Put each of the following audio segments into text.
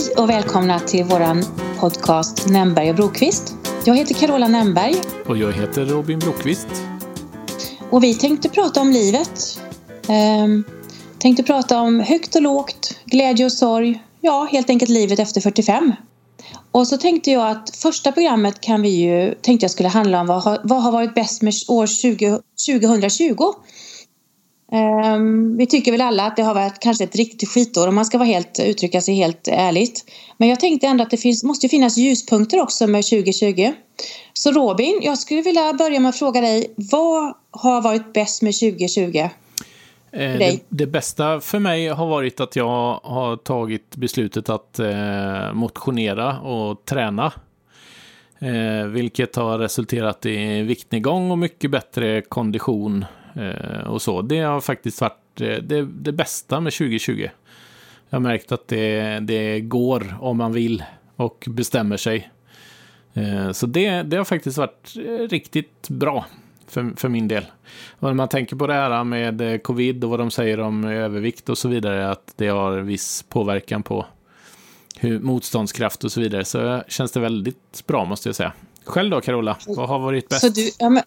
Hej och välkomna till våran podcast Nämberg och Brokvist. Jag heter Carola Nämberg. Och jag heter Robin Brokvist. Och vi tänkte prata om livet. Ehm, tänkte prata om högt och lågt, glädje och sorg. Ja, helt enkelt livet efter 45. Och så tänkte jag att första programmet kan vi ju, tänkte jag skulle handla om vad har, vad har varit bäst med år 20, 2020. Um, vi tycker väl alla att det har varit kanske ett riktigt skitår om man ska vara helt, uttrycka sig helt ärligt. Men jag tänkte ändå att det finns, måste finnas ljuspunkter också med 2020. Så Robin, jag skulle vilja börja med att fråga dig, vad har varit bäst med 2020? Eh, det, det, bästa för mig har varit att jag har tagit beslutet att eh, motionera och träna. Eh, vilket har resulterat i viktnedgång och mycket bättre kondition och så. Det har faktiskt varit eh, det, det, bästa med 2020. Jag har märkt att det, det går om man vill och bestämmer sig. Eh, så det, det har faktiskt varit riktigt bra för, för min del. Och när man tänker på det här med eh, covid och vad de säger om övervikt och så vidare, att det har viss påverkan på hur, motståndskraft och så vidare, så känns det väldigt bra måste jag säga. Själv då Carola, vad har varit bäst? Så du, ja, men,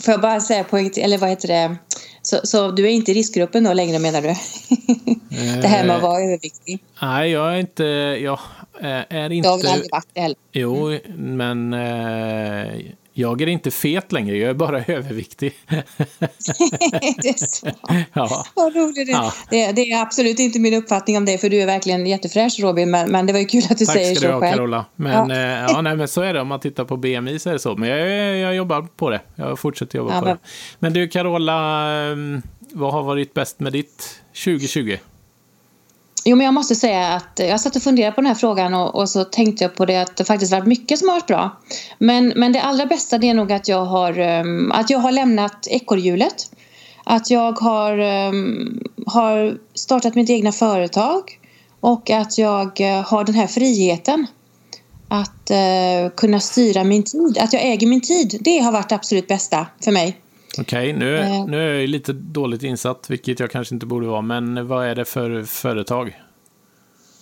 får jag bara säga, på, eller vad heter det, så, så, du är inte i riskgruppen då längre menar du? det här med att vara överviktig? Nej, jag är inte, jag är inte... Du har väl aldrig varit det heller? Jo, men eh, jag är inte fet längre, jag är bara överviktig. det är så. Ja. Vad roligt det. Ja. det Det, är absolut inte min uppfattning om dig, för du är verkligen jättefräsch Robin, men, men det var ju kul att du Tack säger så själv. Tack ska du ha Carola. Men, ja. Eh, ja, nej, men så är det om man tittar på BMI så är det så. Men jag, jag jobbar på det. Jag fortsätter jobba ja, på men... det. Men du Carola, ehm, vad har varit bäst med ditt 2020? Jo, men jag måste säga att jag satt och funderade på den här frågan och, och, så tänkte jag på det att det faktiskt varit mycket som har varit bra. Men, men det allra bästa det är nog att jag har, um, att jag har lämnat ekorrhjulet. Att jag har, um, har startat mitt egna företag och att jag uh, har den här friheten att uh, kunna styra min tid, att jag äger min tid. Det har varit det absolut bästa för mig. Okej, okay, nu, eh. nu är jag lite dåligt insatt, vilket jag kanske inte borde vara, men vad är det för företag?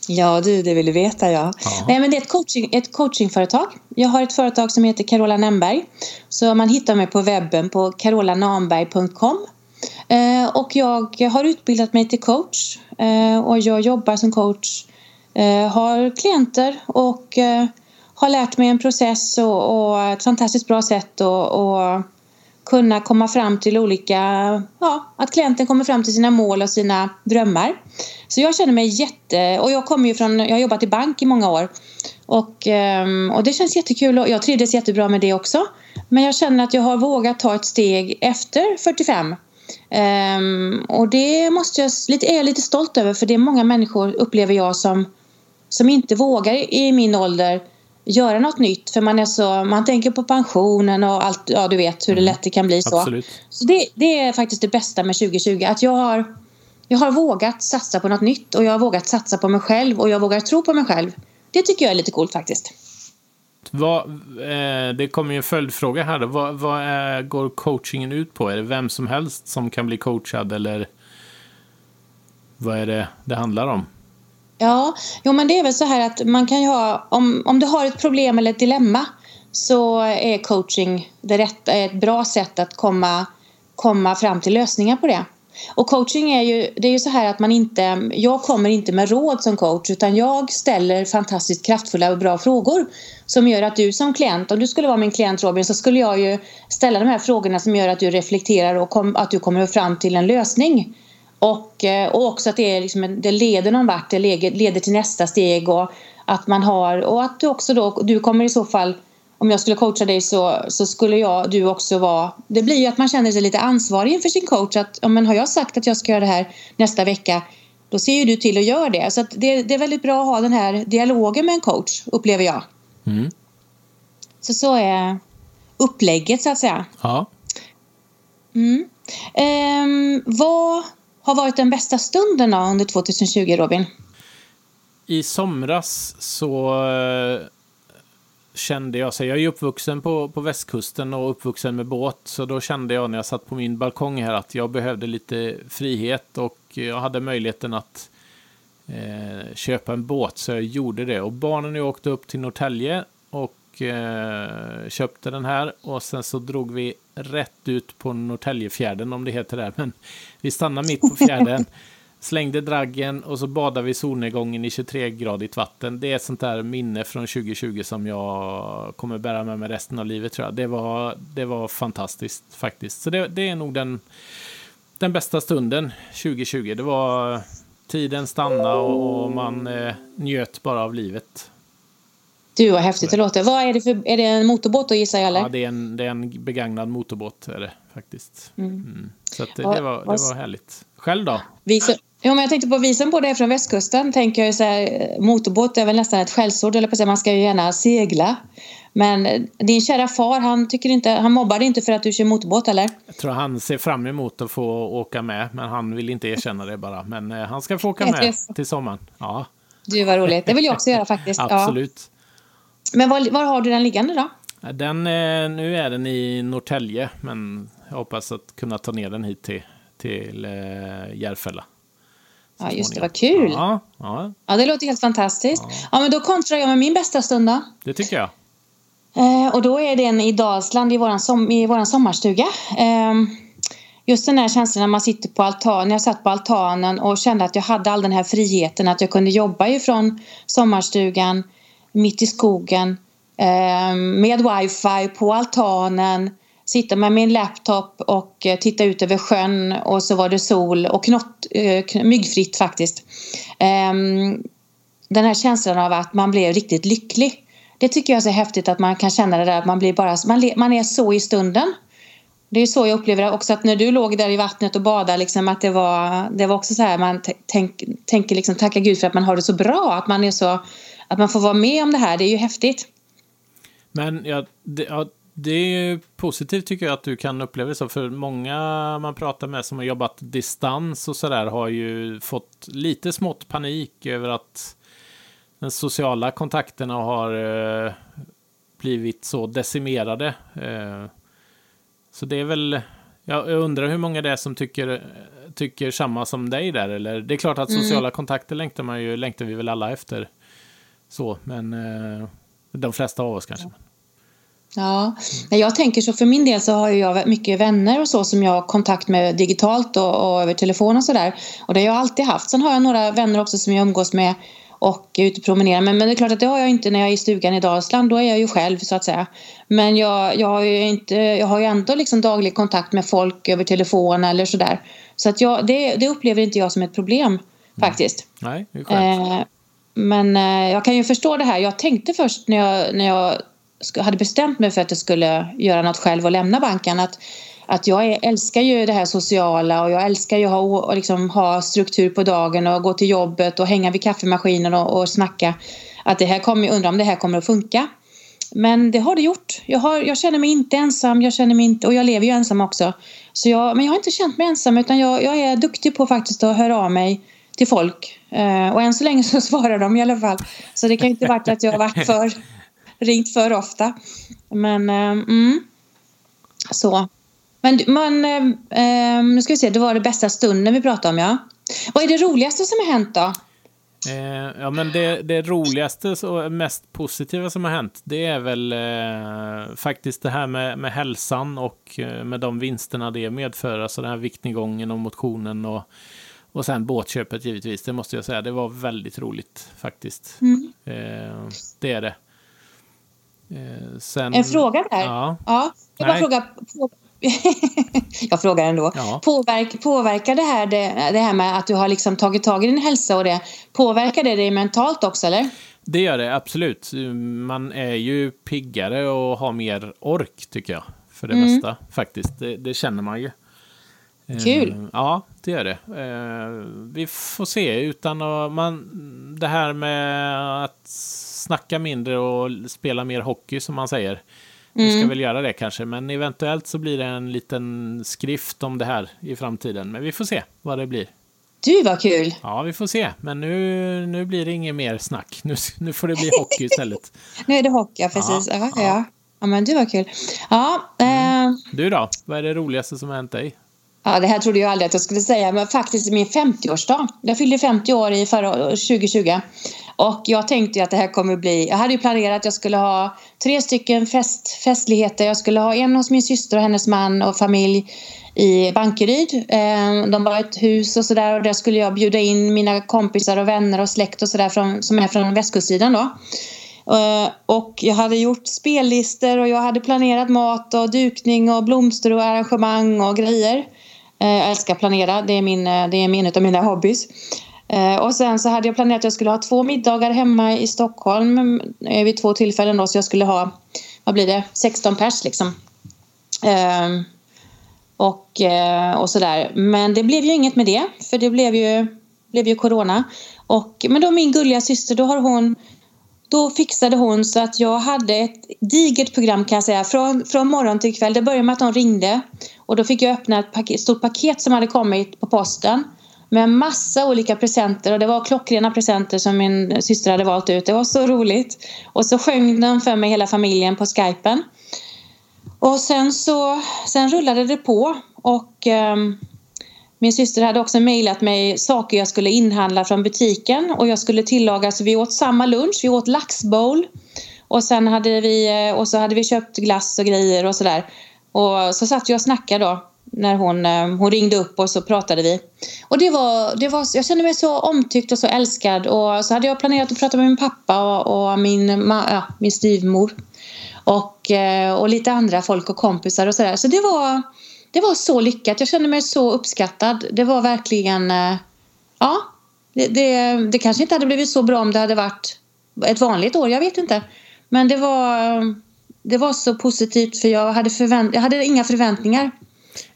Ja du, det vill du veta ja. ja. Nej men det är ett, coaching, ett coachingföretag. Jag har ett företag som heter Carola Nemberg. Så man hittar mig på webben på carolanamberg.com. Eh, och jag har utbildat mig till coach eh, och jag jobbar som coach. Eh, har klienter och eh, har lärt mig en process och, och ett fantastiskt bra sätt och kunna komma fram till olika, ja, att klienten kommer fram till sina mål och sina drömmar. Så jag känner mig jätte, och jag kommer ju från, jag har jobbat i bank i många år och, ehm, och det känns jättekul och jag trivdes jättebra med det också. Men jag känner att jag har vågat ta ett steg efter 45. Um, ehm, och det måste jag, lite, är jag lite stolt över för det är många människor upplever jag som, som inte vågar i min ålder göra något nytt för man är så, man tänker på pensionen och allt, ja du vet hur det mm. lätt det kan bli så. Absolut. Så det, det är faktiskt det bästa med 2020, att jag har, jag har vågat satsa på något nytt och jag har vågat satsa på mig själv och jag vågar tro på mig själv. Det tycker jag är lite coolt faktiskt. Vad, eh, det kommer ju en följdfråga här då. Vad, vad är, går coachingen ut på? Är det vem som helst som kan bli coachad eller vad är det det handlar om? Ja, jo men det är väl så här att man kan ju ha, om, om du har ett problem eller ett dilemma så är coaching det rätta, ett bra sätt att komma, komma fram till lösningar på det. Och coaching är ju, det är ju så här att man inte, jag kommer inte med råd som coach utan jag ställer fantastiskt kraftfulla och bra frågor som gör att du som klient, om du skulle vara min klient Robin så skulle jag ju ställa de här frågorna som gör att du reflekterar och kom, att du kommer fram till en lösning. Och, eh, och också att det, är liksom, det leder någon vart, det leder till nästa steg och att man har och att du också då, du kommer i så fall om jag skulle coacha dig så, så skulle jag, du också vara... Det blir ju att man känner sig lite ansvarig inför sin coach. Att, ja, men har jag sagt att jag ska göra det här nästa vecka, då ser ju du till att göra det. Så det, det, är väldigt bra att ha den här dialogen med en coach, upplever jag. Mm. Så så är upplägget, så att säga. Ja. Mm. Ehm, vad har varit den bästa stunden under 2020, Robin? I somras så eh, kände jag, så jag är uppvuxen på, på västkusten och uppvuxen med båt, så då kände jag när jag satt på min balkong här att jag behövde lite frihet och jag hade möjligheten att eh, köpa en båt, så jag gjorde det. Och barnen och jag åkte upp till Norrtälje och eh, köpte den här. Och sen så drog vi rätt ut på Norrtäljefjärden, om det heter det. Men vi stannade mitt på fjärden. Slängde draggen och så badade vi solnedgången i 23-gradigt vatten. Det är ett sånt där minne från 2020 som jag kommer bära med mig resten av livet tror jag. Det var, det var fantastiskt faktiskt. Så det, det är nog den, den bästa stunden 2020. Det var tiden stanna och, och man eh, njöt bara av livet. Du, vad häftigt det låter. Vad är det för, är det en motorbåt då gissar jag eller? Ja, det är en, det är en begagnad motorbåt är det faktiskt. Mm. Mm. Så det, det, var, det var härligt. Själv då? Vi som, Ja, men jag tänkte på visen på det från västkusten. Tänker jag så här, motorbåt är väl nästan ett skällsord. Eller på säga, man ska ju gärna segla. Men din kära far, han, tycker inte, han mobbar dig inte för att du kör motorbåt, eller? Jag tror han ser fram emot att få åka med, men han vill inte erkänna det bara. Men eh, han ska få åka med till sommaren. Ja. Du, vad roligt. Det vill jag också göra faktiskt. Absolut. Ja. Men var, var, har du den liggande då? Den, eh, nu är den i Norrtälje, men jag hoppas att kunna ta ner den hit till, till eh, Järfälla. Ja, just det. Vad kul! Ja, ja. ja det låter helt fantastiskt. Ja. ja, men då kontrar jag med min bästa stund då. Det tycker jag. Eh, och då är den i Dalsland i våran, som, i våran sommarstuga. Eh, just den här känslan när man sitter på altanen. Jag satt på altanen och kände att jag hade all den här friheten. Att jag kunde jobba ifrån sommarstugan mitt i skogen eh, med wifi på altanen sitta med min laptop och eh, titta ut över sjön och så var det sol och knott, eh, myggfritt faktiskt. Ehm, den här känslan av att man blev riktigt lycklig. Det tycker jag är så häftigt att man kan känna det där att man blir bara, man, är så i stunden. Det är så jag upplever det också att när du låg där i vattnet och badade liksom att det var, det var också så här man tänk, tänker liksom tacka gud för att man har det så bra, att man är så, att man får vara med om det här, det är ju häftigt. Men ja, det, ja, det är positivt tycker jag att du kan uppleva det så, för många man pratar med som har jobbat distans och sådär har ju fått lite smått panik över att den sociala kontakterna har eh, blivit så decimerade. Eh, så det är väl, jag undrar hur många det är som tycker, tycker samma som dig där, eller det är klart att mm. sociala mm. kontakter längtar man ju, längtar vi väl alla efter. Så, men eh, de flesta av oss kanske. Ja, jag tänker så för min del så har jag mycket vänner och så som jag har kontakt med digitalt och, och över telefon och sådär. Och det har jag alltid haft. Sen har jag några vänner också som jag umgås med och är ute och promenerar. Men, men det är klart att det har jag inte när jag är i stugan i Dalsland. Då är jag ju själv så att säga. Men jag, jag, har, ju inte, jag har ju ändå liksom daglig kontakt med folk över telefon eller sådär. Så att jag, det, det upplever inte jag som ett problem mm. faktiskt. Nej, det är skönt. Eh, men eh, jag kan ju förstå det här. Jag tänkte först när jag, när jag hade bestämt mig för att jag skulle göra något själv och lämna banken att, att jag älskar ju det här sociala och jag älskar ju att ha, liksom, ha struktur på dagen och gå till jobbet och hänga vid kaffemaskinen och, och snacka. Att det här kommer, undrar om det här kommer att funka. Men det har det gjort. Jag, har, jag känner mig inte ensam, jag känner mig inte, och jag lever ju ensam också. Så jag, men jag har inte känt mig ensam utan jag, jag är duktig på faktiskt att höra av mig till folk. Eh, och än så länge så svarar de i alla fall. Så det kan inte varit att jag har varit för ringt för ofta. Men, eh, mm. Så. Men, men eh, eh, nu ska vi se, det var det bästa stunden vi pratade om, ja. Vad är det roligaste som har hänt då? Eh, ja, men det, det roligaste och mest positiva som har hänt, det är väl eh, faktiskt det här med, med hälsan och eh, med de vinsterna det medför, alltså den här viktnedgången och motionen och, och sen båtköpet givetvis, det måste jag säga, det var väldigt roligt faktiskt. Mm. Eh, det är det. Eh, sen, en fråga där. Ja. ja jag bara fråga. På, jag frågar ändå. Ja. Påverk, påverkar det här, det, det, här med att du har liksom tagit tag i din hälsa och det, påverkar det dig mentalt också eller? Det gör det absolut. Man är ju piggare och har mer ork tycker jag. För det mm. mesta faktiskt. Det, det, känner man ju. Kul! Uh, ja, det gör det. Uh, vi får se. Utan att man, det här med att snacka mindre och spela mer hockey som man säger. Mm. Jag ska väl göra det kanske, men eventuellt så blir det en liten skrift om det här i framtiden. Men vi får se vad det blir. Du, vad kul! Ja, vi får se. Men nu, nu blir det inget mer snack. Nu, nu får det bli hockey istället. nu är det hockey, precis. Ja, ja. ja. ja men du, var kul. Ja, mm. eh... Du då? Vad är det roligaste som har hänt dig? Ja, det här trodde jag aldrig att jag skulle säga, men faktiskt min 50-årsdag. Jag fyllde 50 år i förra 2020. Och jag tänkte att det här kommer bli... Jag hade ju planerat att jag skulle ha tre stycken fest, festligheter. Jag skulle ha en hos min syster och hennes man och familj i Bankeryd. Eh, de var ett hus och sådär och där skulle jag bjuda in mina kompisar och vänner och släkt och sådär som är från västkustsidan då. Eh, och jag hade gjort spellistor och jag hade planerat mat och dukning och blomster och arrangemang och grejer. Eh, jag älskar att planera, det är, min, eh, det är en av mina hobbys. Eh, och sen så hade jag planerat att jag skulle ha två middagar hemma i Stockholm vid två tillfällen då så jag skulle ha, vad blir det, 16 pers liksom ehm, och, och sådär. Men det blev ju inget med det, för det blev ju, blev ju corona. Och, men då min gulliga syster, då har hon då fixade hon så att jag hade ett digert program kan jag säga från, från morgon till kväll. Det började med att hon ringde och då fick jag öppna ett paket, stort paket som hade kommit på posten med massa olika presenter och det var klockrena presenter som min syster hade valt ut. Det var så roligt. Och så sjöng den för mig hela familjen på skypen. Och sen så sen rullade det på och um, min syster hade också mejlat mig saker jag skulle inhandla från butiken och jag skulle tillaga så vi åt samma lunch, vi åt laxbowl och sen hade vi, eh, och så hade vi köpt glass och grejer och sådär. Och så satt jag och snackade då när hon, eh, hon ringde upp och så pratade vi. Och det var, det var, jag kände mig så omtyckt och så älskad och så hade jag planerat att prata med min pappa och, och min, ja, min styvmor och, eh, och lite andra folk och kompisar och sådär. Så det var, det var så lyckat. Jag kände mig så uppskattad. Det var verkligen... Eh, ja, det, det, det kanske inte hade blivit så bra om det hade varit ett vanligt år. Jag vet inte. Men det var, det var så positivt för jag hade, förvänt, jag hade inga förväntningar.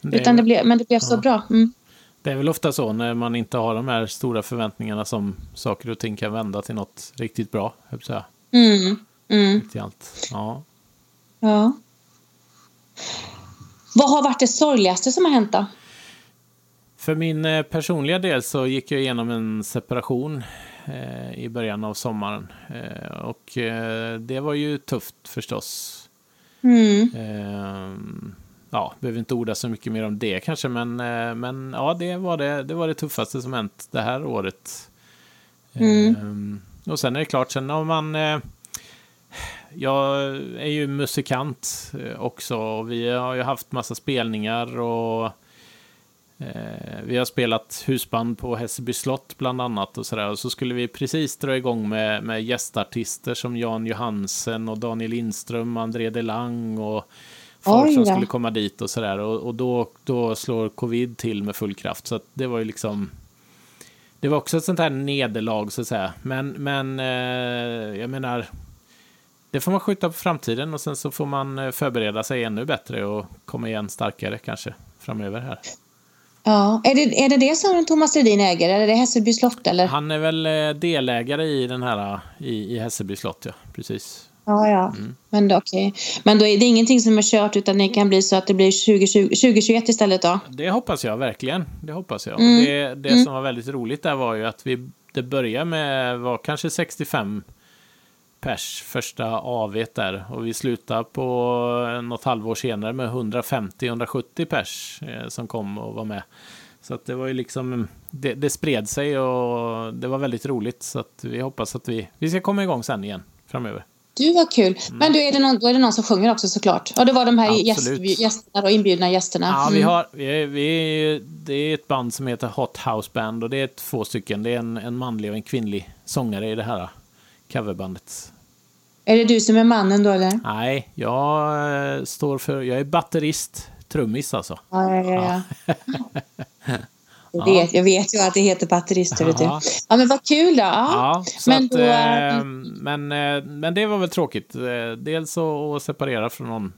Det, utan det blev, men det blev ja. så bra. Mm. Det är väl ofta så när man inte har de här stora förväntningarna som saker och ting kan vända till något riktigt bra. Jag mm. Mm. allt. Ja. Ja. Vad har varit det sorgligaste som har hänt då? För min eh, personliga del så gick jag igenom en separation eh, i början av sommaren. Eh, och eh, det var ju tufft förstås. Mm. Ja, behöver inte orda så mycket mer om det kanske, men, men ja, det var det, det var det tuffaste som hänt det här året. Mm. Och sen är det klart, sen om man jag är ju musikant eh, också och vi har ju haft massa spelningar och eh, vi har spelat husband på Hässelby slott bland annat och sådär. Och så skulle vi precis dra igång med, med gästartister som Jan Johansen och Daniel Lindström, André Delang och folk Oj, som skulle komma dit och sådär. Och, och då, då slår covid till med full kraft. Så det var ju liksom det var också ett sånt här nederlag så att säga. Men, men eh, jag menar, det får man skjuta på framtiden och sen så får man eh, förbereda sig ännu bättre och komma igen starkare kanske framöver här. Ja, är det, är det det som Thomas Ledin äger? Eller är det Hässelby slott? Eller? Han är väl eh, delägare i den här i, i Hässelby slott, ja. Precis. Ja, ja. Mm. Men, okay. Men då är det ingenting som är kört utan det kan bli så att det blir 2020, 2021 istället då? Det hoppas jag verkligen. Det hoppas jag. Mm. Det, det mm. som var väldigt roligt där var ju att vi, det började med, var kanske 65 pers första AV där och vi slutade på något halvår senare med 150-170 pers eh, som kom och var med. Så att det var ju liksom, det, det, spred sig och det var väldigt roligt så att vi hoppas att vi, vi ska komma igång sen igen framöver. Du var kul. Mm. Men då är, det någon, då är det någon som sjunger också såklart. Och det var de här gäst, gästerna och inbjudna gästerna. Ja, mm. vi har, vi, vi, det är ett band som heter Hot House Band och det är två stycken. Det är en, en manlig och en kvinnlig sångare i det här coverbandet. Är det du som är mannen då eller? Nej, jag eh, står för, jag är batterist, trummis alltså. Ja, ja, ja. ja. Jag, vet, jag vet ju att det heter batterist. Ja. ja, men vad kul då. Ja, men, att, då äh, men, äh, men det var väl tråkigt. Dels att separera från någon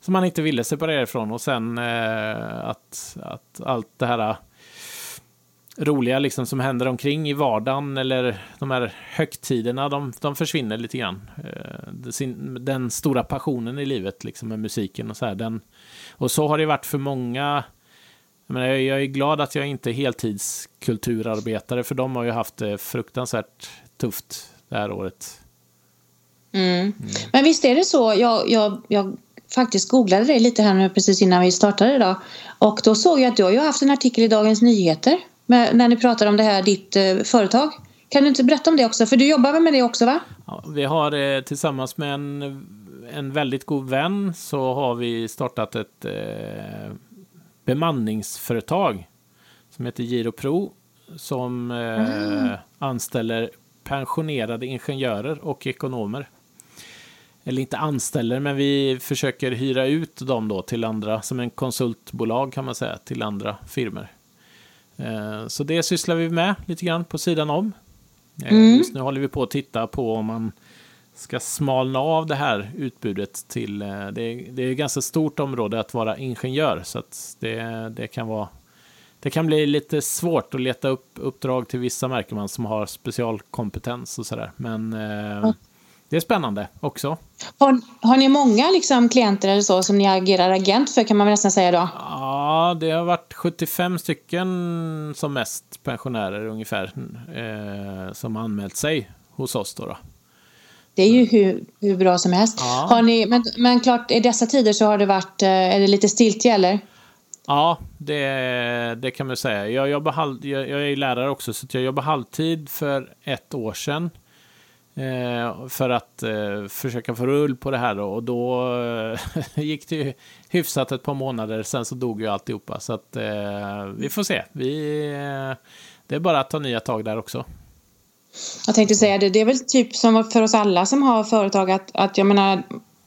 som man inte ville separera ifrån och sen äh, att, att allt det här roliga liksom som händer omkring i vardagen eller de här högtiderna, de, de försvinner lite grann. Eh, den stora passionen i livet liksom med musiken och så här. Den, och så har det varit för många. Jag, menar, jag är glad att jag inte är heltidskulturarbetare för de har ju haft det fruktansvärt tufft det här året. Mm. Mm. Men visst är det så, jag, jag, jag faktiskt googlade dig lite här nu precis innan vi startade idag. Och då såg jag att du har ju haft en artikel i Dagens Nyheter med, när ni pratar om det här, ditt eh, företag. Kan du inte berätta om det också? För du jobbar väl med det också va? Ja, vi har eh, tillsammans med en, en väldigt god vän så har vi startat ett eh, bemanningsföretag som heter Giropro som eh, mm. anställer pensionerade ingenjörer och ekonomer. Eller inte anställer, men vi försöker hyra ut dem då till andra, som en konsultbolag kan man säga, till andra firmor. Eh, så det sysslar vi med lite grann på sidan om. Eh, mm. Just nu håller vi på att titta på om man ska smalna av det här utbudet till... Eh, det är, det är ett ganska stort område att vara ingenjör, så att det, det kan vara det kan bli lite svårt att leta upp uppdrag till vissa märker man som har specialkompetens och sådär. Men eh, det är spännande också. Har, har ni många liksom, klienter eller så som ni agerar agent för kan man väl nästan säga då? Ja, det har varit 75 stycken som mest pensionärer ungefär eh, som anmält sig hos oss då. då. Det är ju hur, hur bra som helst. Ja. Har ni, men, men klart, i dessa tider så har det varit, eh, är det lite stiltje eller? Ja, det, det kan man säga. Jag, jobbar halv, jag, jag är lärare också, så jag jobbade halvtid för ett år sedan. Eh, för att eh, försöka få rull på det här då. och då eh, gick det ju hyfsat ett par månader, sen så dog ju alltihopa. Så att eh, vi får se. Vi, eh, det är bara att ta nya tag där också. Jag tänkte säga det, det är väl typ som för oss alla som har företag att, att jag menar,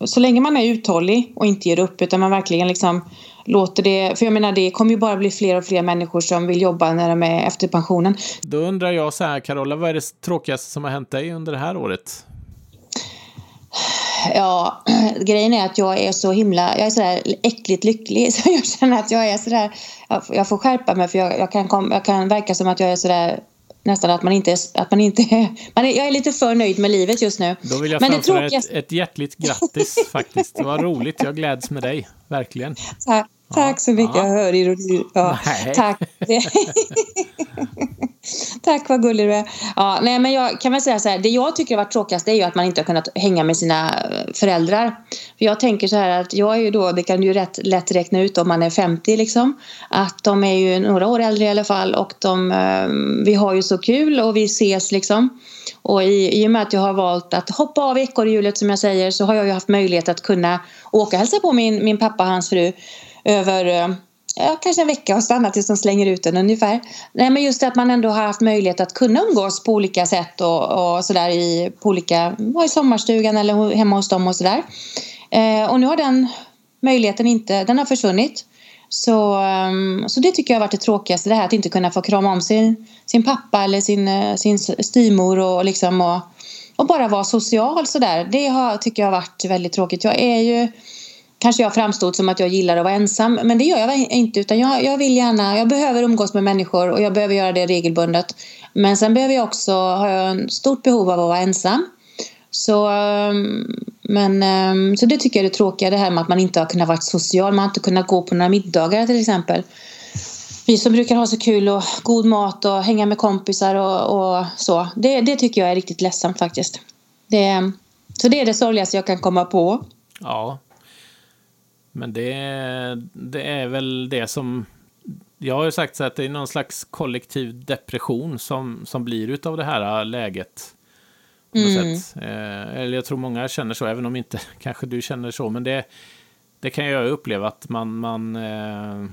så länge man är uthållig och inte ger upp utan man verkligen liksom låter det, för jag menar det kommer ju bara bli fler och fler människor som vill jobba när de är efter pensionen. Då undrar jag så här Carola, vad är det tråkigaste som har hänt dig under det här året? Ja, grejen är att jag är så himla, jag är sådär äckligt lycklig så jag känner att jag är sådär, jag får skärpa mig för jag, jag kan, kom, jag kan verka som att jag är sådär nästan att man inte, att man inte man är, jag är lite för nöjd med livet just nu. Då vill jag Men framföra ett, ett hjärtligt grattis faktiskt. Det var roligt, jag gläds med dig, verkligen. Tack, så mycket, ja. jag hör ironi. Ja, tack. Tack vad gullig du är. Ja, nej, men jag kan väl säga så här, det jag tycker har varit tråkigast är ju att man inte har kunnat hänga med sina eh, föräldrar. För jag tänker så här att jag är ju då, det kan du ju rätt lätt räkna ut om man är 50 liksom, att de är ju några år äldre i alla fall och de, eh, vi har ju så kul och vi ses liksom. Och i, i och med att jag har valt att hoppa av ekorrhjulet som jag säger så har jag ju haft möjlighet att kunna åka och hälsa på min, min pappa och hans fru över eh, ja, kanske en vecka och stanna tills de slänger ut den ungefär. Nej, men just att man ändå har haft möjlighet att kunna umgås på olika sätt och, och sådär i, på olika, i sommarstugan eller hemma hos dem och sådär. Eh, och nu har den möjligheten inte, den har försvunnit. Så, ehm, så det tycker jag har varit det tråkigaste, det här att inte kunna få krama om sin, sin pappa eller sin, eh, sin styvmor och, liksom och, och bara vara social sådär. Det har, tycker jag har varit väldigt tråkigt. Jag är ju kanske jag framstod som att jag gillar att vara ensam men det gör jag inte utan jag, jag vill gärna, jag behöver umgås med människor och jag behöver göra det regelbundet. Men sen behöver jag också, har jag ett stort behov av att vara ensam. Så, ehm, men, ehm, så det tycker jag är det tråkiga, det här med att man inte har kunnat vara social, man har inte kunnat gå på några middagar till exempel. Vi som brukar ha så kul och god mat och hänga med kompisar och, och så, det, det tycker jag är riktigt ledsamt faktiskt. Det, så det är det sorgligaste jag kan komma på. Ja, men det, det är väl det som... Jag har ju sagt så att det är någon slags kollektiv depression som, som blir utav det här läget. Mm. Eh, eller jag tror många känner så, även om inte kanske du känner så. Men det, det kan jag uppleva att man... man eh,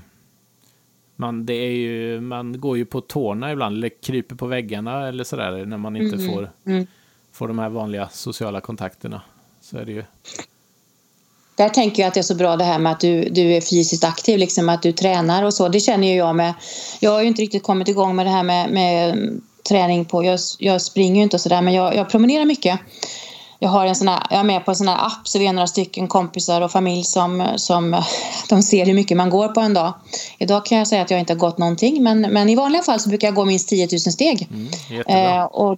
man, det är ju, man går ju på tårna ibland, eller kryper på väggarna eller sådär, när man inte mm. får, mm. får de här vanliga sociala kontakterna. Så är det ju. Där tänker jag att det är så bra det här med att du, du är fysiskt aktiv, liksom att du tränar och så. Det känner ju jag med. Jag har ju inte riktigt kommit igång med det här med, med träning på. Jag, jag springer ju inte och sådär men jag, jag promenerar mycket. Jag, har en sån här, jag är med på en sån här app så vi är några stycken kompisar och familj som, som de ser hur mycket man går på en dag. Idag kan jag säga att jag inte har gått någonting men, men i vanliga fall så brukar jag gå minst 10 000 steg. Mm, eh, och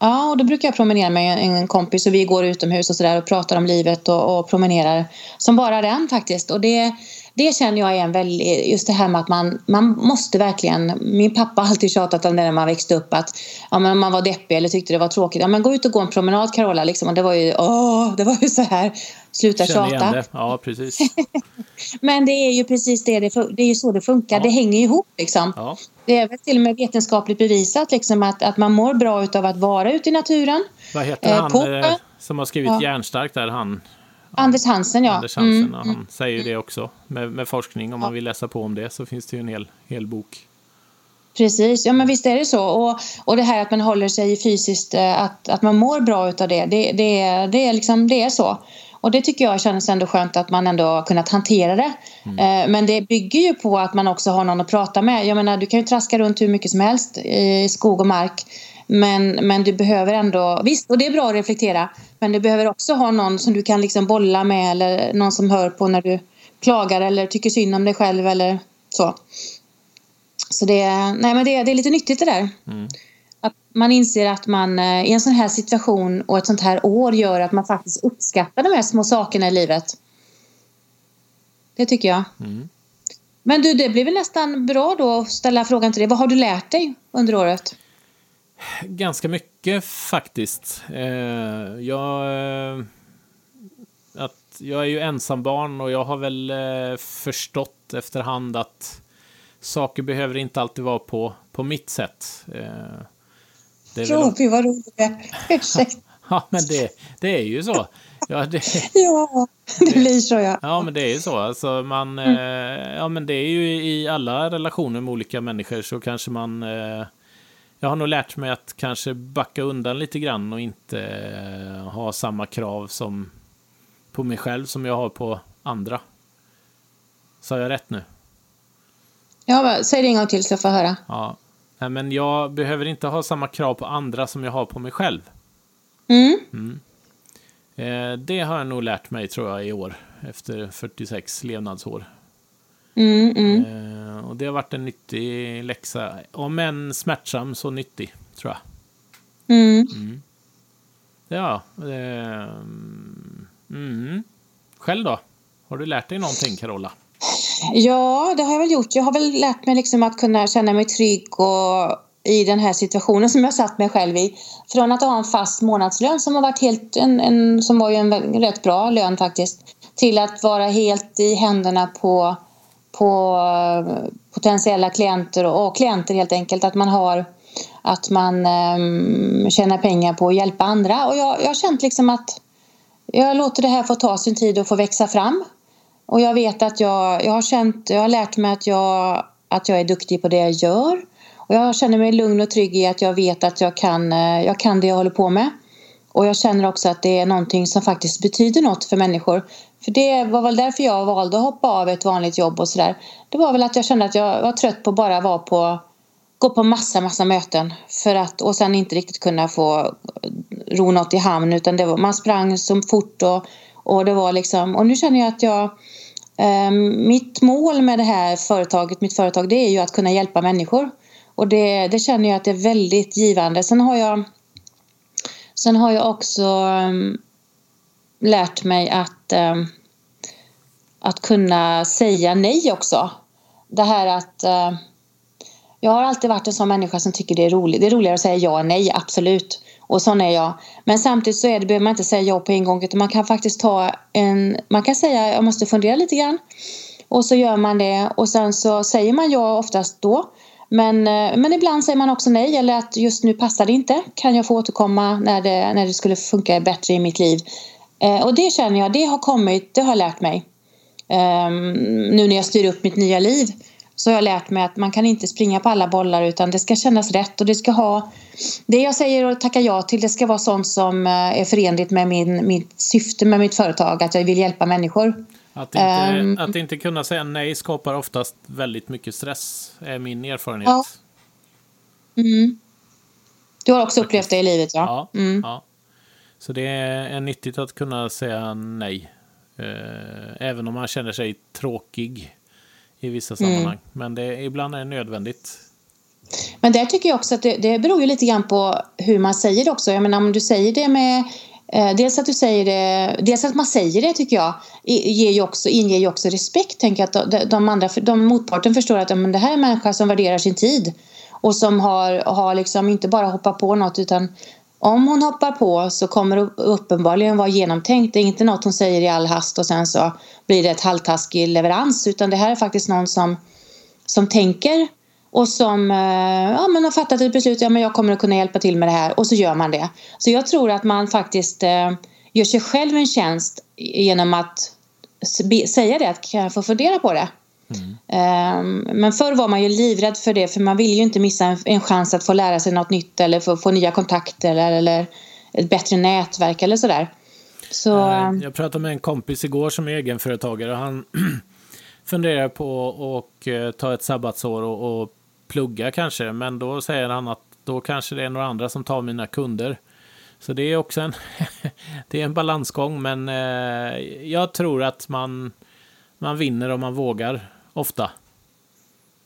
Ja, och då brukar jag promenera med en kompis och vi går utomhus och sådär och pratar om livet och, och promenerar som bara den faktiskt. Och det, det känner jag är en väldigt, just det här med att man, man måste verkligen, min pappa har alltid tjatat om det när man växte upp att ja, men man var deppig eller tyckte det var tråkigt, ja men gå ut och gå en promenad Carola liksom och det var ju, åh, det var ju så här, sluta Känner tjata. det. Ja, precis. men det är ju precis det, det, det är ju så det funkar, Ja. det hänger ihop liksom. Ja. Det är väl till och med vetenskapligt bevisat liksom att, att man mår bra utav att vara ute i naturen. Vad heter Eh, han eh, som har skrivit Ja. Järnstarkt där? Han, Anders Hansen ja. Anders Hansen, Mm, han säger ju det också. Med, med forskning, om man vill läsa på om det så finns det ju en hel, hel bok. Precis, ja men visst är det så. Och, och det här att man håller sig fysiskt, eh, att, att man mår bra utav det, det, det, det, är liksom, det är så. Och det tycker jag känns ändå skönt att man ändå har kunnat hantera det. Eh, Men det bygger ju på att man också har någon att prata med. Jag menar, du kan ju traska runt hur mycket som helst i skog och mark. Men, men du behöver ändå, visst, och det är bra att reflektera, men du behöver också ha någon som du kan liksom bolla med eller någon som hör på när du klagar eller tycker synd om dig själv eller så. Så det, är- nej men det, det är lite nyttigt det där. Att man inser att man eh, i en sån här situation och ett sånt här år gör att man faktiskt uppskattar de här små sakerna i livet. Det tycker jag. Mm. Men du, det blir väl nästan bra då att ställa frågan till dig. Vad har du lärt dig under året? Ganska mycket faktiskt. Eh, jag, eh, att jag är ju ensambarn och jag har väl eh, förstått efterhand att saker behöver inte alltid vara på, på mitt sätt. Eh, det är väl, Roby, vad roligt. Ursäkta. ja, men det, det är ju så. Ja, det, Ja, det blir så ja. Ja, men det är ju så. Alltså, man, eh, ja, men det är ju i alla relationer med olika människor så kanske man... Eh, jag har nog lärt mig att kanske backa undan lite grann och inte eh, ha samma krav som på mig själv som jag har på andra. Sa jag rätt nu? ja säg det en gång till så jag får höra. Ja. Nej, men jag behöver inte ha samma krav på andra som jag har på mig själv. Mm. Eh, det har jag nog lärt mig tror jag i år efter 46 levnadsår. Mm, mm. Eh, och det har varit en nyttig läxa. Om än smärtsam så nyttig, tror jag. Mm. Ja. Eh, mm. Själv då? Har du lärt dig någonting, Carola? Ja, det har jag väl gjort. Jag har väl lärt mig liksom att kunna känna mig trygg och i den här situationen som jag satt mig själv i. Från att ha en fast månadslön som har varit helt en, en som var ju en rätt bra lön faktiskt till att vara helt i händerna på, på eh, potentiella klienter och, klienter helt enkelt. Att man har att man um, tjänar pengar på att hjälpa andra. Och jag, jag har känt liksom att jag låter det här få ta sin tid och få växa fram. Och jag vet att jag, jag har känt, jag har lärt mig att jag, att jag är duktig på det jag gör. Och jag känner mig lugn och trygg i att jag vet att jag kan, eh, jag kan det jag håller på med. Och jag känner också att det är någonting som faktiskt betyder något för människor. För det var väl därför jag valde att hoppa av ett vanligt jobb och sådär. Det var väl att jag kände att jag var trött på att bara vara på gå på massa, massa möten för att, och sen inte riktigt kunna få ro något i hamn utan det var, man sprang så fort och, och det var liksom, och nu känner jag att jag eh, mitt mål med det här företaget, mitt företag, det är ju att kunna hjälpa människor och det, det känner jag att det är väldigt givande. Sen har jag sen har jag också eh, lärt mig att eh, att kunna säga nej också. Det här att eh, jag har alltid varit en sån människa som tycker det är roligt. Det är roligare att säga ja än nej, absolut. Och sån är jag. Men samtidigt så är det, behöver man inte säga ja på en gång utan man kan faktiskt ta en... Man kan säga jag måste fundera lite grann. Och så gör man det och sen så säger man ja oftast då. Men, eh, men ibland säger man också nej eller att just nu passar det inte. Kan jag få återkomma när det, när det skulle funka bättre i mitt liv? Eh, och det känner jag, det har kommit, det har lärt mig. Ehm, nu när jag styr upp mitt nya liv så har jag lärt mig att man kan inte springa på alla bollar utan det ska kännas rätt och det ska ha det jag säger och tackar ja till det ska vara sånt som eh, är förenligt med min, mitt syfte med mitt företag, att jag vill hjälpa människor. Att inte, Ehm. att inte kunna säga nej skapar oftast väldigt mycket stress, är min erfarenhet. Ja. Mm. Du har också upplevt det i livet ja? Ja, Mm. ja. Så det är nyttigt att kunna säga nej. Eh, även om man känner sig tråkig i vissa Mm. sammanhang. Men det, ibland är det nödvändigt. Men där tycker jag också att det, det beror ju lite grann på hur man säger det också. Jag menar om du säger det med Eh, dels att du säger det, dels att man säger det tycker jag ger ju också, inger ju också respekt. Tänk att de, de andra, de motparten förstår att men det här är en människa som värderar sin tid och som har, har liksom inte bara hoppat på något utan om hon hoppar på så kommer det uppenbarligen vara genomtänkt. Det är inte något hon säger i all hast och sen så blir det ett halvtaskig leverans utan det här är faktiskt någon som, som tänker och som eh, ja, men har fattat ett beslut, ja men jag kommer att kunna hjälpa till med det här och så gör man det. Så jag tror att man faktiskt eh, gör sig själv en tjänst genom att säga det, att kan jag få fundera på det? Mm. Men förr var man ju livrädd för det för man ville ju inte missa en, en chans att få lära sig något nytt eller få, få nya kontakter eller, eller ett bättre nätverk eller sådär. Så, eh, jag pratade med en kompis igår som är egenföretagare. och Han funderar på att eh, ta ett sabbatsår och, och plugga kanske, men då säger han att då kanske det är några andra som tar mina kunder. Så det är också en, det är en balansgång, men eh, jag tror att man, man vinner om man vågar, ofta.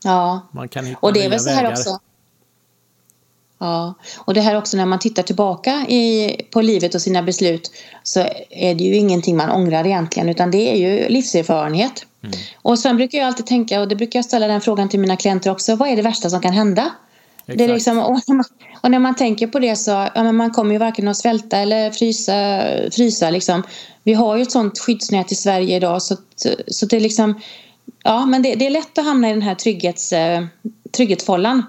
Ja, man kan hitta och det är väl så här vägar. också. Ja, och det här också när man tittar tillbaka i, på livet och sina beslut så är det ju ingenting man ångrar egentligen utan det är ju livserfarenhet. Mm. Och sen brukar jag alltid tänka, och det brukar jag ställa den frågan till mina klienter också, vad är det värsta som kan hända? Det är liksom, och, när man, och när man tänker på det så, ja, men man kommer ju varken att svälta eller frysa. frysa liksom. Vi har ju ett sånt skyddsnät i Sverige idag så, så det är liksom, ja men det, det är lätt att hamna i den här trygghets, eh, trygghetsfållan.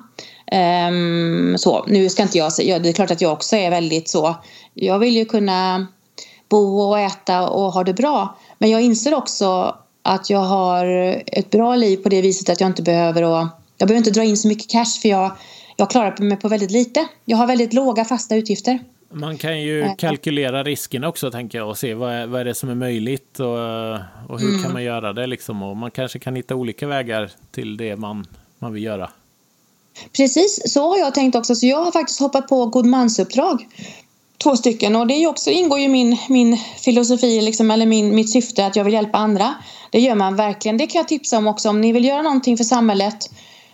Um, så, nu ska inte jag säga, det är klart att jag också är väldigt så, jag vill ju kunna bo och äta och ha det bra. Men jag inser också att jag har ett bra liv på det viset att jag inte behöver och, jag behöver inte dra in så mycket cash för jag, jag klarar mig på väldigt lite. Jag har väldigt låga fasta utgifter. Man kan ju äh, kalkylera riskerna också tänker jag och se vad är, vad är det som är möjligt och, och hur mm. kan man göra det liksom. Och man kanske kan hitta olika vägar till det man, man vill göra. Precis, så har jag tänkt också. Så jag har faktiskt hoppat på godmansuppdrag två stycken och det också, ingår ju min, min filosofi liksom, eller min, mitt syfte att jag vill hjälpa andra. Det gör man verkligen. Det kan jag tipsa om också. Om ni vill göra någonting för samhället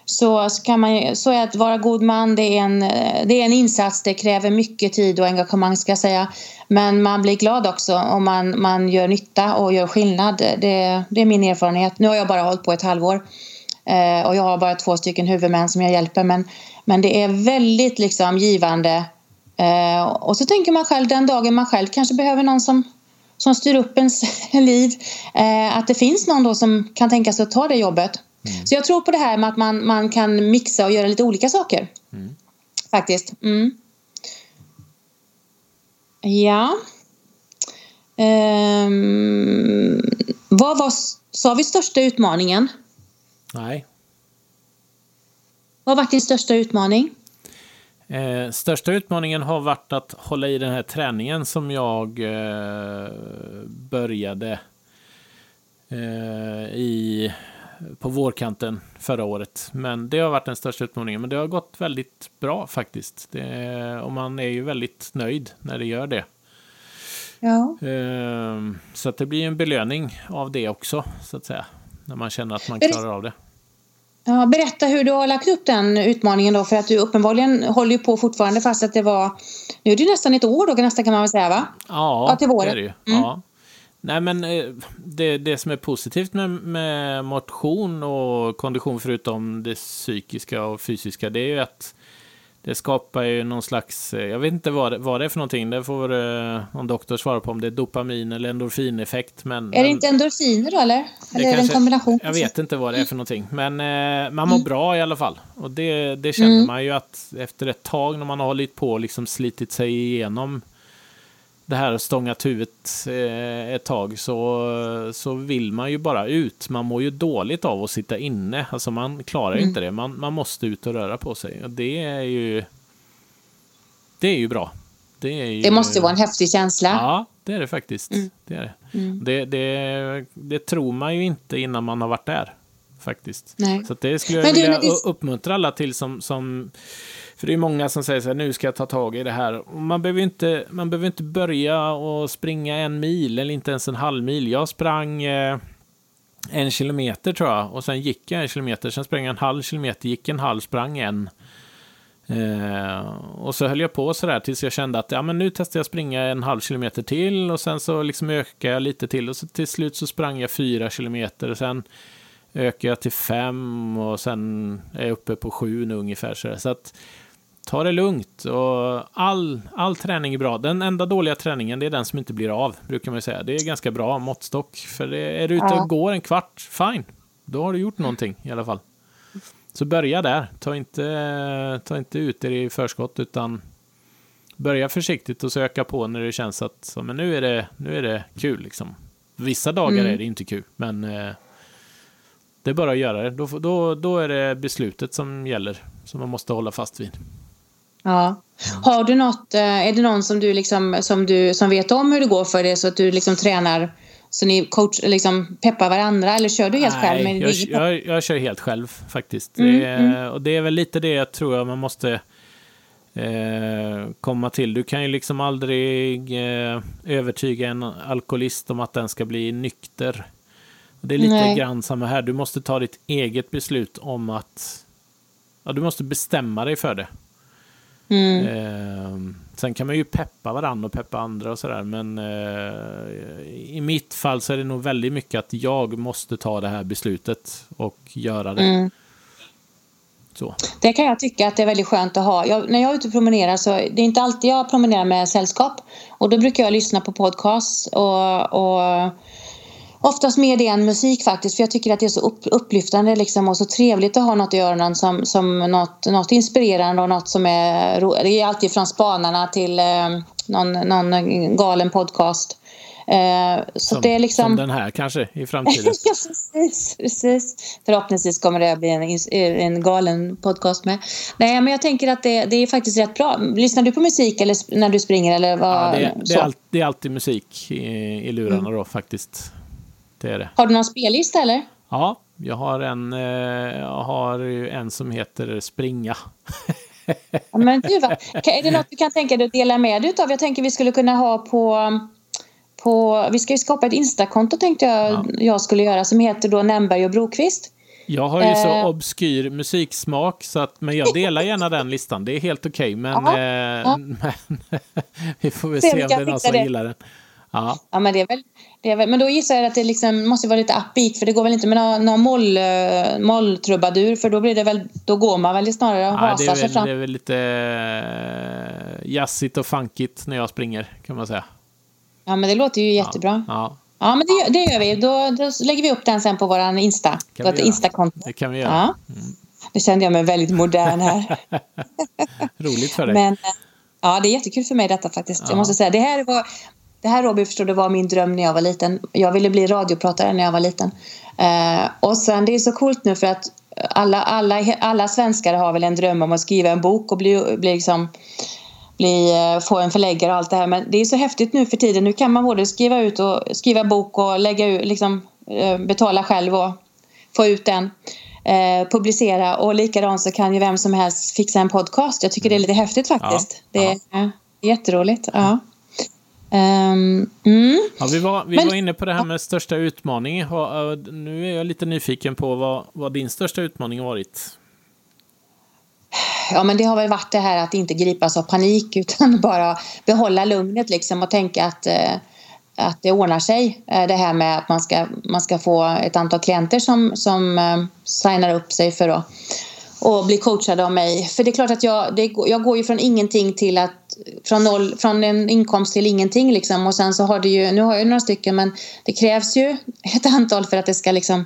så, kan man, så är att vara god man det är, en, eh, det är en insats. Det kräver mycket tid och engagemang ska jag säga. Men man blir glad också om man, man gör nytta och gör skillnad. Det, det är min erfarenhet. Nu har jag bara hållit på ett halvår eh, och jag har bara två stycken huvudmän som jag hjälper. Men, men det är väldigt liksom givande Eh, och så tänker man själv den dagen man själv kanske behöver någon som, som styr upp ens liv. Eh, att det finns någon då som kan tänka sig att ta det jobbet. Mm. Så jag tror på det här med att man, man kan mixa och göra lite olika saker. Mm. Faktiskt. Mm. Ja. Um, vad var, sa vi största utmaningen? Nej. Vad har varit din största utmaning? Eh, största utmaningen har varit att hålla i den här träningen som jag eh, började eh, i, på vårkanten förra året. Men det har varit den största utmaningen. Men det har gått väldigt bra faktiskt. Det, och man är ju väldigt nöjd när det gör det. Ja. Eh, så att det blir en belöning av det också, så att säga. När man känner att man klarar av det. Ja, berätta hur du har lagt upp den utmaningen då för att du uppenbarligen håller ju på fortfarande fast att det var nu är det nästan ett år då nästan kan man väl säga va? Ja, ja till våren. det är det ju. Mm. Ja. Nej men eh, det, det som är positivt med, med motion och kondition förutom det psykiska och fysiska det är ju att det skapar ju någon slags, eh, jag vet inte vad det, vad det är för någonting, det får eh, någon doktor svara på om det är dopamin eller endorfineffekt. Men, är det inte endorfiner då eller? Eller det är det en kombination? Jag vet inte vad det är för någonting, men eh, man mår mm. bra i alla fall. Och det, det känner mm. man ju att efter ett tag när man har hållit på och liksom slitit sig igenom det här stångat huvudet eh, ett tag så, så vill man ju bara ut. Man mår ju dåligt av att sitta inne. Alltså man klarar mm. inte det. Man, man måste ut och röra på sig. Och det är ju... Det är ju bra. Det, ju, det måste vara en häftig känsla. Ja, det är det faktiskt. Mm. Det, är det. Mm. Det, det, det, tror man ju inte innan man har varit där. Faktiskt. Nej. Så det skulle jag vilja uppmuntra alla till som, som för det är många som säger så här, nu ska jag ta tag i det här. Man behöver inte, man behöver inte börja och springa en mil eller inte ens en halv mil. Jag sprang eh, en kilometer tror jag och sen gick jag en kilometer, sen sprang jag en halv kilometer, gick en halv, sprang en. Eh, och så höll jag på sådär tills jag kände att ja, men nu testar jag springa en halv kilometer till och sen så liksom ökar jag lite till och så till slut så sprang jag fyra kilometer och sen ökar jag till fem och sen är jag uppe på sju nu ungefär. Så, så att ta det lugnt och all, all träning är bra. Den enda dåliga träningen det är den som inte blir av, brukar man säga. Det är ganska bra måttstock. För det, är du ute och går en kvart, fine. Då har du gjort någonting i alla fall. Så börja där. Ta inte, ta inte ut det i förskott utan börja försiktigt och söka på när det känns att så, men nu, är det, nu är det kul. Liksom. Vissa dagar mm. är det inte kul, men eh, det är bara att göra det. Då, då, då är det beslutet som gäller, som man måste hålla fast vid. Ja. Har du något, eh, är det någon som du, liksom, som du som vet om hur det går för dig så att du liksom tränar så ni coach, liksom peppar varandra eller kör du helt Nej, själv? Med jag, jag, jag, kör helt själv faktiskt. Mm, det, mm. Och det är väl lite det jag tror jag man måste eh, komma till. Du kan ju liksom aldrig eh, övertyga en alkoholist om att den ska bli nykter. Det är lite Nej. grann samma här. Du måste ta ditt eget beslut om att... Ja, du måste bestämma dig för det. Mm. Eh, sen kan man ju peppa varandra och peppa andra och sådär. Men eh, i mitt fall så är det nog väldigt mycket att jag måste ta det här beslutet och göra det. Mm. Så. Det kan jag tycka att det är väldigt skönt att ha. Jag, när jag är ute och promenerar så det är inte alltid jag promenerar med sällskap. Och då brukar jag lyssna på podcast och, och Oftast mer det än musik faktiskt för jag tycker att det är så upp, upplyftande liksom och så trevligt att ha något i öronen som, som något, något inspirerande och något som är Det är alltid från Spanarna till eh, någon, någon galen podcast. Eh, så som, det är liksom... som den här kanske i framtiden. ja, precis, precis. Förhoppningsvis kommer det att bli en, en galen podcast med. Nej, men jag tänker att det, det är faktiskt rätt bra. Lyssnar du på musik eller när du springer? Eller vad, ja, det, det, är all, det är alltid musik i, i lurarna mm. då faktiskt det är det. Har du någon spellista eller? Ja, jag har en, eh, jag har en som heter Springa. Men du, är det något du kan tänka dig att dela med dig av? Jag tänker vi skulle kunna ha på, på vi ska ju skapa ett Instakonto tänkte jag ja. jag skulle göra som heter då Nämberg och Brokvist. Jag har ju så eh. obskyr musiksmak, så att, men jag delar gärna den listan. Det är helt okej, okay, men, eh, ja. men vi får väl se, se om det är någon som det. gillar den. Ja. ja, men det är väl det är väl, men då gissar jag att det liksom måste vara lite upbeat för det går väl inte med någon, någon moll, uh, molltrubadur för då blir det väl, då går man väl snarare och hasar sig fram. Det är väl lite uh, jazzigt och funkigt när jag springer kan man säga. Ja men det låter ju jättebra. Ja, ja. ja men det, det gör vi. Då, då, lägger vi upp den sen på våran Insta. Kan vårt Insta-konto. Det kan vi göra. Ja. Mm. Nu kände jag mig väldigt modern här. Roligt för dig. Men, Ja, det är jättekul för mig detta faktiskt. Ja. Jag måste säga, det här var det här Robin förstår det var min dröm när jag var liten. Jag ville bli radiopratare när jag var liten. Eh, och sen det är så coolt nu för att alla, alla, alla svenskar har väl en dröm om att skriva en bok och bli, bli liksom, bli, eh, få en förläggare och allt det här. Men det är så häftigt nu för tiden. Nu kan man både skriva ut och skriva bok och lägga ut, liksom, eh, betala själv och få ut den. Eh, publicera och likadant så kan ju vem som helst fixa en podcast. Jag tycker det är lite häftigt faktiskt. Ja, det är ja. jätteroligt. Ja. Um, mm. ja, vi var, vi men, var inne på det här med största utmaning. Nu är jag lite nyfiken på vad, vad din största utmaning har varit. Ja, men det har väl varit det här att inte gripas av panik utan bara behålla lugnet liksom och tänka att, eh, att det ordnar sig. Eh, det här med att man ska, man ska få ett antal klienter som, som eh, signar upp sig för att och bli coachade av mig. För det är klart att jag, det, jag går ju från ingenting till att från, noll, från en inkomst till ingenting liksom. och sen så har det ju, nu har jag några stycken men det krävs ju ett antal för att det ska liksom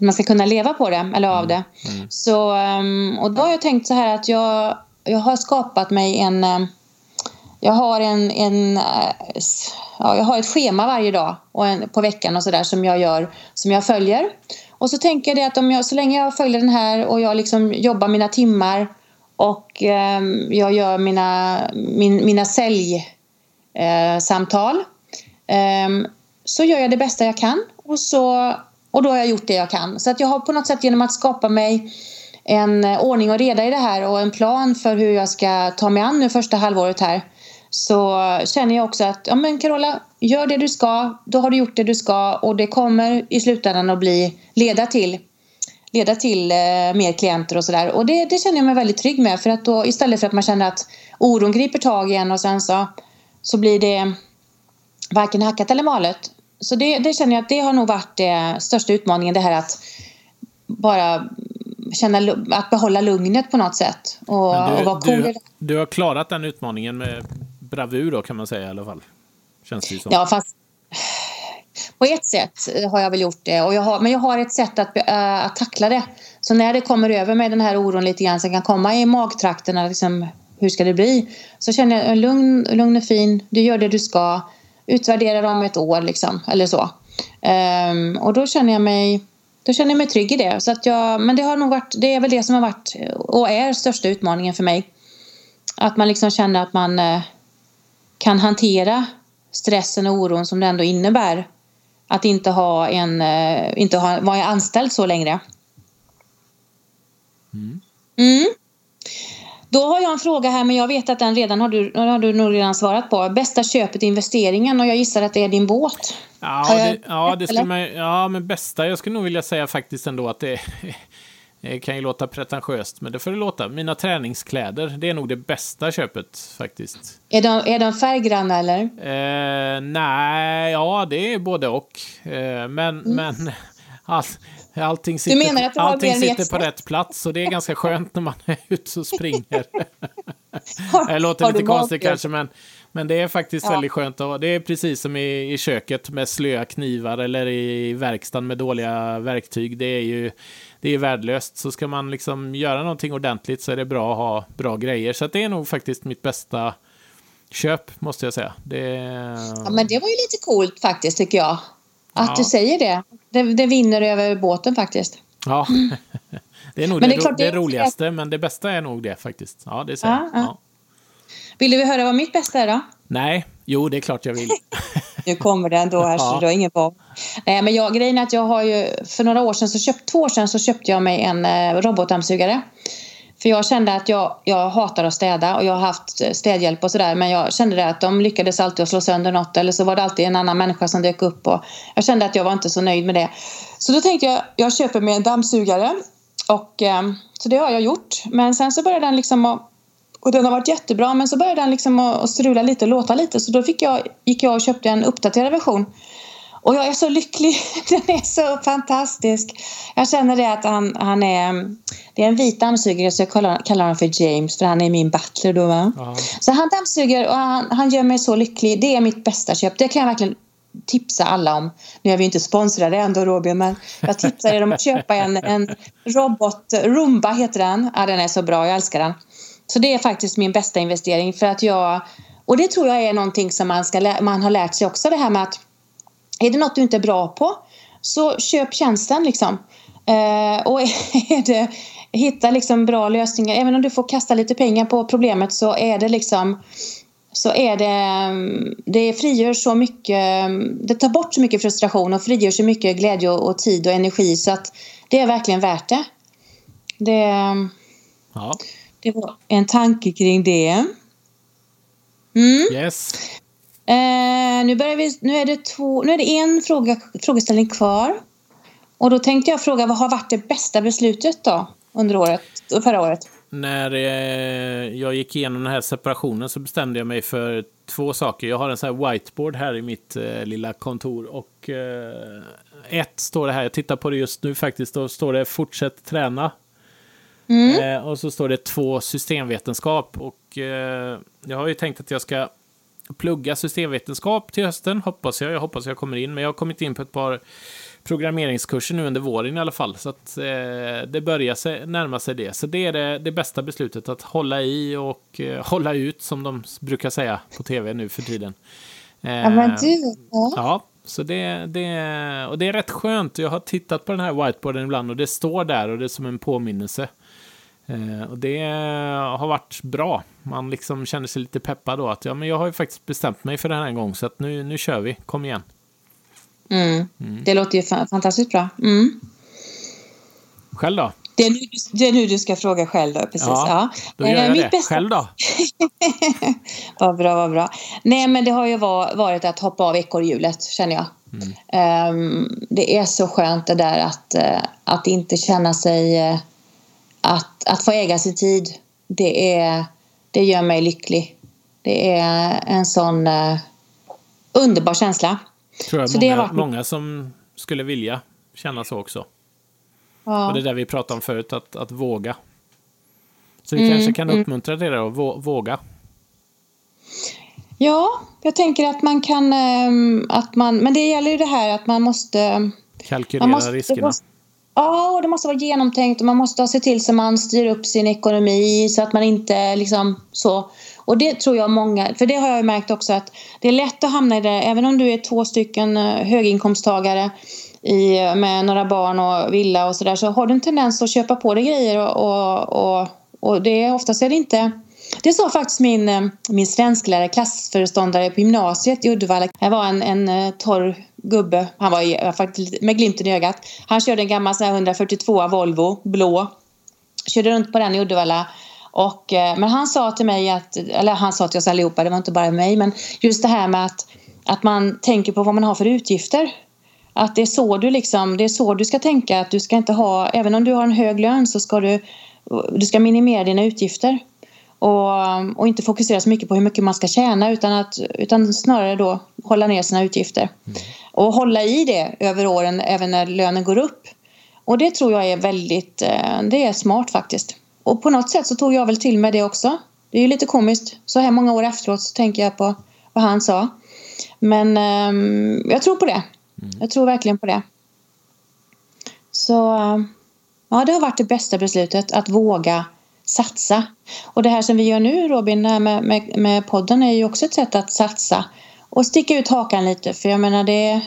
man ska kunna leva på det eller av det. Mm. mm. Så, ehm, och då har jag tänkt så här att jag, jag har skapat mig en ehm, jag har en, en ja, jag har ett schema varje dag och en, på veckan och sådär som jag gör som jag följer. Och så tänker jag det att om jag, så länge jag följer den här och jag liksom jobbar mina timmar och eh, jag gör mina, min, mina säljsamtal eh, ehm, så gör jag det bästa jag kan och, så, och då har jag gjort det jag kan. Så att jag har på något sätt genom att skapa mig en eh, ordning och reda i det här och en plan för hur jag ska ta mig an nu första halvåret här så känner jag också att ja men Carola, gör det du ska, då har du gjort det du ska och det kommer i slutändan att bli, leda till leda till eh, mer klienter och sådär. Och det, det känner jag mig väldigt trygg med för att då istället för att man känner att oron griper tag igen och sen så, så blir det varken hackat eller malet. Så det, det känner jag att det har nog varit det största utmaningen det här att bara känna, att behålla lugnet på något sätt och, du, och vara cool. Du, du har klarat den utmaningen med bravur då kan man säga i alla fall. Känns det som. Ja, fast på ett sätt eh, har jag väl gjort det. Och jag har, men jag har ett sätt att, äh, att tackla det. Så när det kommer över mig den här oron lite grann som kan komma i magtrakterna, liksom, hur ska det bli? Så känner jag lugn, lugn och fin, du gör det du ska. Utvärdera om ett år liksom, eller så. Um, och då känner jag mig då känner jag mig trygg i det. Så att jag, men det har nog varit, det är väl det som har varit och är största utmaningen för mig. Att man liksom känner att man eh, kan hantera stressen och oron som det ändå innebär att inte ha en, eh, inte ha, vara anställd så längre. Mm. Mm. Då har jag en fråga här, men jag vet att den redan har du, har du nog redan svarat på. Bästa köpet, investeringen och jag gissar att det är din båt. Ja, det, ja, det skulle man, ja, men bästa, jag skulle nog vilja säga faktiskt ändå att det det kan ju låta pretentiöst, men det får det låta. Mina träningskläder, det är nog det bästa köpet faktiskt. Är de, är de färggranna eller? Eh, nej, ja det är både och. Eh, men mm. men all, allting sitter, allting sitter på rätt plats och det är ganska skönt när man är ute och springer. det låter lite konstigt kanske, men, men det är faktiskt ja. väldigt skönt. Och det är precis som i, i köket med slöa knivar eller i verkstaden med dåliga verktyg. Det är ju det är värdelöst. Så ska man liksom göra någonting ordentligt så är det bra att ha bra grejer. Så det är nog faktiskt mitt bästa köp, måste jag säga. Det... Ja, men det var ju lite coolt faktiskt, tycker jag. Att ja. du säger det. det. det. vinner över båten faktiskt. Ja, mm. det är nog men det, är det, det roligaste, men det bästa är nog det faktiskt. Ja, det säger ja, ja. Vill du höra vad mitt bästa är då? Nej, jo det är klart jag vill. nu kommer det ändå här så du har ingen val. Eh, men jag, grejen är att jag har ju för några år sedan, så köpt, två år sedan så köpte jag mig en eh, robotdammsugare. För jag kände att jag, jag hatar att städa och jag har haft städhjälp och sådär men jag kände det att de lyckades alltid att slå sönder något eller så var det alltid en annan människa som dök upp och jag kände att jag var inte så nöjd med det. Så då tänkte jag, jag köper mig en dammsugare och eh, så det har jag gjort. Men sen så började den liksom att och den har varit jättebra men så började den liksom att strula lite och låta lite så då fick jag, gick jag och köpte en uppdaterad version. Och jag är så lycklig. Den är så fantastisk. Jag känner det att han, han är... Det är en vit dammsugare så jag kallar, kallar honom för James för han är min butler då. Va? Så han dammsuger och han, han gör mig så lycklig. Det är mitt bästa köp. Det kan jag verkligen tipsa alla om. Nu är vi inte sponsrade ändå Robin men jag tipsar er om att köpa en, en robot. Roomba heter den. Ja, den är så bra. Jag älskar den. Så det är faktiskt min bästa investering för att jag och det tror jag är någonting som man, ska, man har lärt sig också det här med att är det något du inte är bra på så köp tjänsten liksom. Eh, och är det, hitta liksom bra lösningar. Även om du får kasta lite pengar på problemet så är det liksom så är det, det frigör så mycket, det tar bort så mycket frustration och frigör så mycket glädje och, och tid och energi så att det är verkligen värt det. Det, ja det var en tanke kring det. Mm. Yes. Eh, nu, börjar vi, nu, är det två, nu är det en fråga, frågeställning kvar. Och då tänkte jag fråga, vad har varit det bästa beslutet då under året, förra året? När eh, jag gick igenom den här separationen så bestämde jag mig för två saker. Jag har en sån här whiteboard här i mitt eh, lilla kontor och eh, ett står det här, jag tittar på det just nu faktiskt, då står det fortsätt träna. Mm. Eh, och så står det två systemvetenskap och eh, jag har ju tänkt att jag ska plugga systemvetenskap till hösten, hoppas jag. Jag hoppas jag kommer in, men jag har kommit in på ett par programmeringskurser nu under våren i alla fall. Så att eh, det börjar sig, närma sig det. Så det är det, det bästa beslutet, att hålla i och eh, hålla ut, som de brukar säga på tv nu för tiden. Eh, ja, men du. Ja. ja. Så det, det, och det är rätt skönt. Jag har tittat på den här whiteboarden ibland och det står där och det är som en påminnelse. Eh, och det har varit bra. Man liksom känner sig lite peppad då att ja, men jag har ju faktiskt bestämt mig för den här gången så att nu, nu kör vi. Kom igen. Mm. Mm. Det låter ju fantastiskt bra. Mm. Själv då? Det är, nu, det är nu du ska fråga själv då, precis. Ja, då gör jag Mitt det. Bästa... Själv då? vad bra, vad bra. Nej, men det har ju varit att hoppa av ekorrhjulet, känner jag. Mm. Um, det är så skönt det där att, uh, att inte känna sig... Uh, att, att få äga sin tid, det, är, det gör mig lycklig. Det är en sån uh, underbar känsla. Tror jag så många, det varit... många som skulle vilja känna så också. Ja. Och det där vi pratade om förut, att, att våga. Så vi mm, kanske kan mm. uppmuntra det att våga. Ja, jag tänker att man kan... Ehm, att man, men det gäller ju det här att man måste... Kalkylera man måste, riskerna. Ja, och det måste vara genomtänkt och man måste se till så man styr upp sin ekonomi så att man inte liksom så... Och det tror jag många, för det har jag märkt också att det är lätt att hamna i det, även om du är två stycken eh, höginkomsttagare i, med några barn och villa och sådär så har du en tendens att köpa på dig grejer och, och, och, och det oftast är det inte det sa faktiskt min, eh, min svensklärare, klassföreståndare på gymnasiet i Uddevalla. Det var en, en eh, torr gubbe, han var faktiskt med glimten i ögat. Han körde en gammal 142 Volvo, blå. Körde runt på den i Uddevalla. Och, eh, men han sa till mig att, eller han sa till oss allihopa, det var inte bara mig, men just det här med att, att man tänker på vad man har för utgifter. Att det är så du liksom, det är så du ska tänka, att du ska inte ha, även om du har en hög lön så ska du, du ska minimera dina utgifter. Och, och inte fokusera så mycket på hur mycket man ska tjäna utan, att, utan snarare då hålla ner sina utgifter. Mm. Och hålla i det över åren även när lönen går upp. Och det tror jag är väldigt, eh, det är smart faktiskt. Och på något sätt så tog jag väl till mig det också. Det är ju lite komiskt. Så här många år efteråt så tänker jag på vad han sa. Men um, jag tror på det. Mm. Jag tror verkligen på det. Så ja, det har varit det bästa beslutet att våga satsa. Och det här som vi gör nu Robin med, med, med podden är ju också ett sätt att satsa och sticka ut hakan lite för jag menar det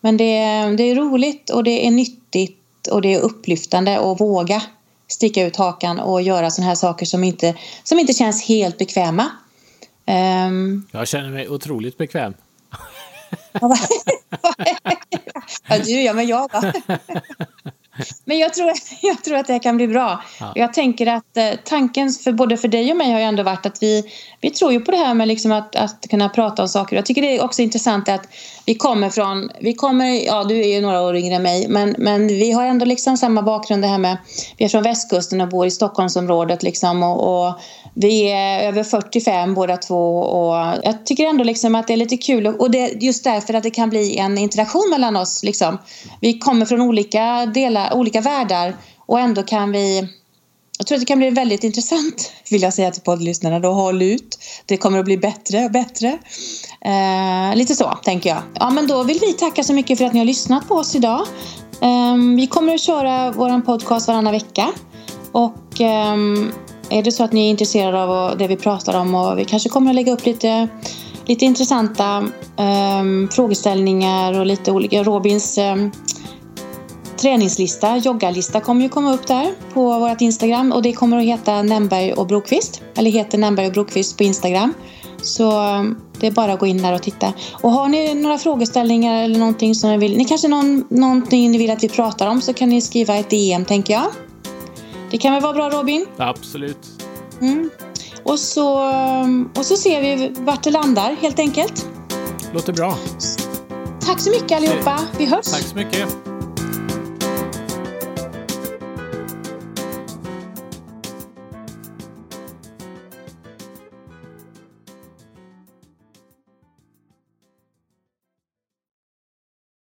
men det, det är roligt och det är nyttigt och det är upplyftande att våga sticka ut hakan och göra sådana här saker som inte, som inte känns helt bekväma. Um... Jag känner mig otroligt bekväm. ja, du ja, men jag då? Men jag tror, jag tror att det kan bli bra. Ja. Jag tänker att eh, tanken för både för dig och mig har ju ändå varit att vi, vi tror ju på det här med liksom att, att kunna prata om saker. Jag tycker det är också intressant att vi kommer från, vi kommer, ja du är ju några år yngre än mig, men, men vi har ändå liksom samma bakgrund det här med, vi är från västkusten och bor i Stockholmsområdet liksom och, och vi är över 45 båda två och jag tycker ändå liksom att det är lite kul och det är just därför att det kan bli en interaktion mellan oss liksom. Vi kommer från olika delar, olika världar och ändå kan vi jag tror att det kan bli väldigt intressant, vill jag säga till poddlyssnarna. Då håll ut. Det kommer att bli bättre och bättre. Eh, lite så, tänker jag. Ja, men då vill vi tacka så mycket för att ni har lyssnat på oss idag. Eh, vi kommer att köra vår podcast varannan vecka. Och eh, är det så att ni är intresserade av det vi pratar om och vi kanske kommer att lägga upp lite, lite intressanta ehm, frågeställningar och lite olika. Robins ehm, träningslista, joggarlista kommer ju komma upp där på vårt Instagram och det kommer att heta Nämberg och Brokvist. Eller heter Nämberg och Brokvist på Instagram. Så det är bara att gå in där och titta. Och har ni några frågeställningar eller någonting som ni vill, ni kanske någon, någonting ni vill att vi pratar om så kan ni skriva ett DM tänker jag. Det kan väl vara bra Robin? Absolut. Mm. Och, så, och så ser vi vart det landar helt enkelt. Låter bra. Tack så mycket allihopa. Vi hörs. Tack så mycket.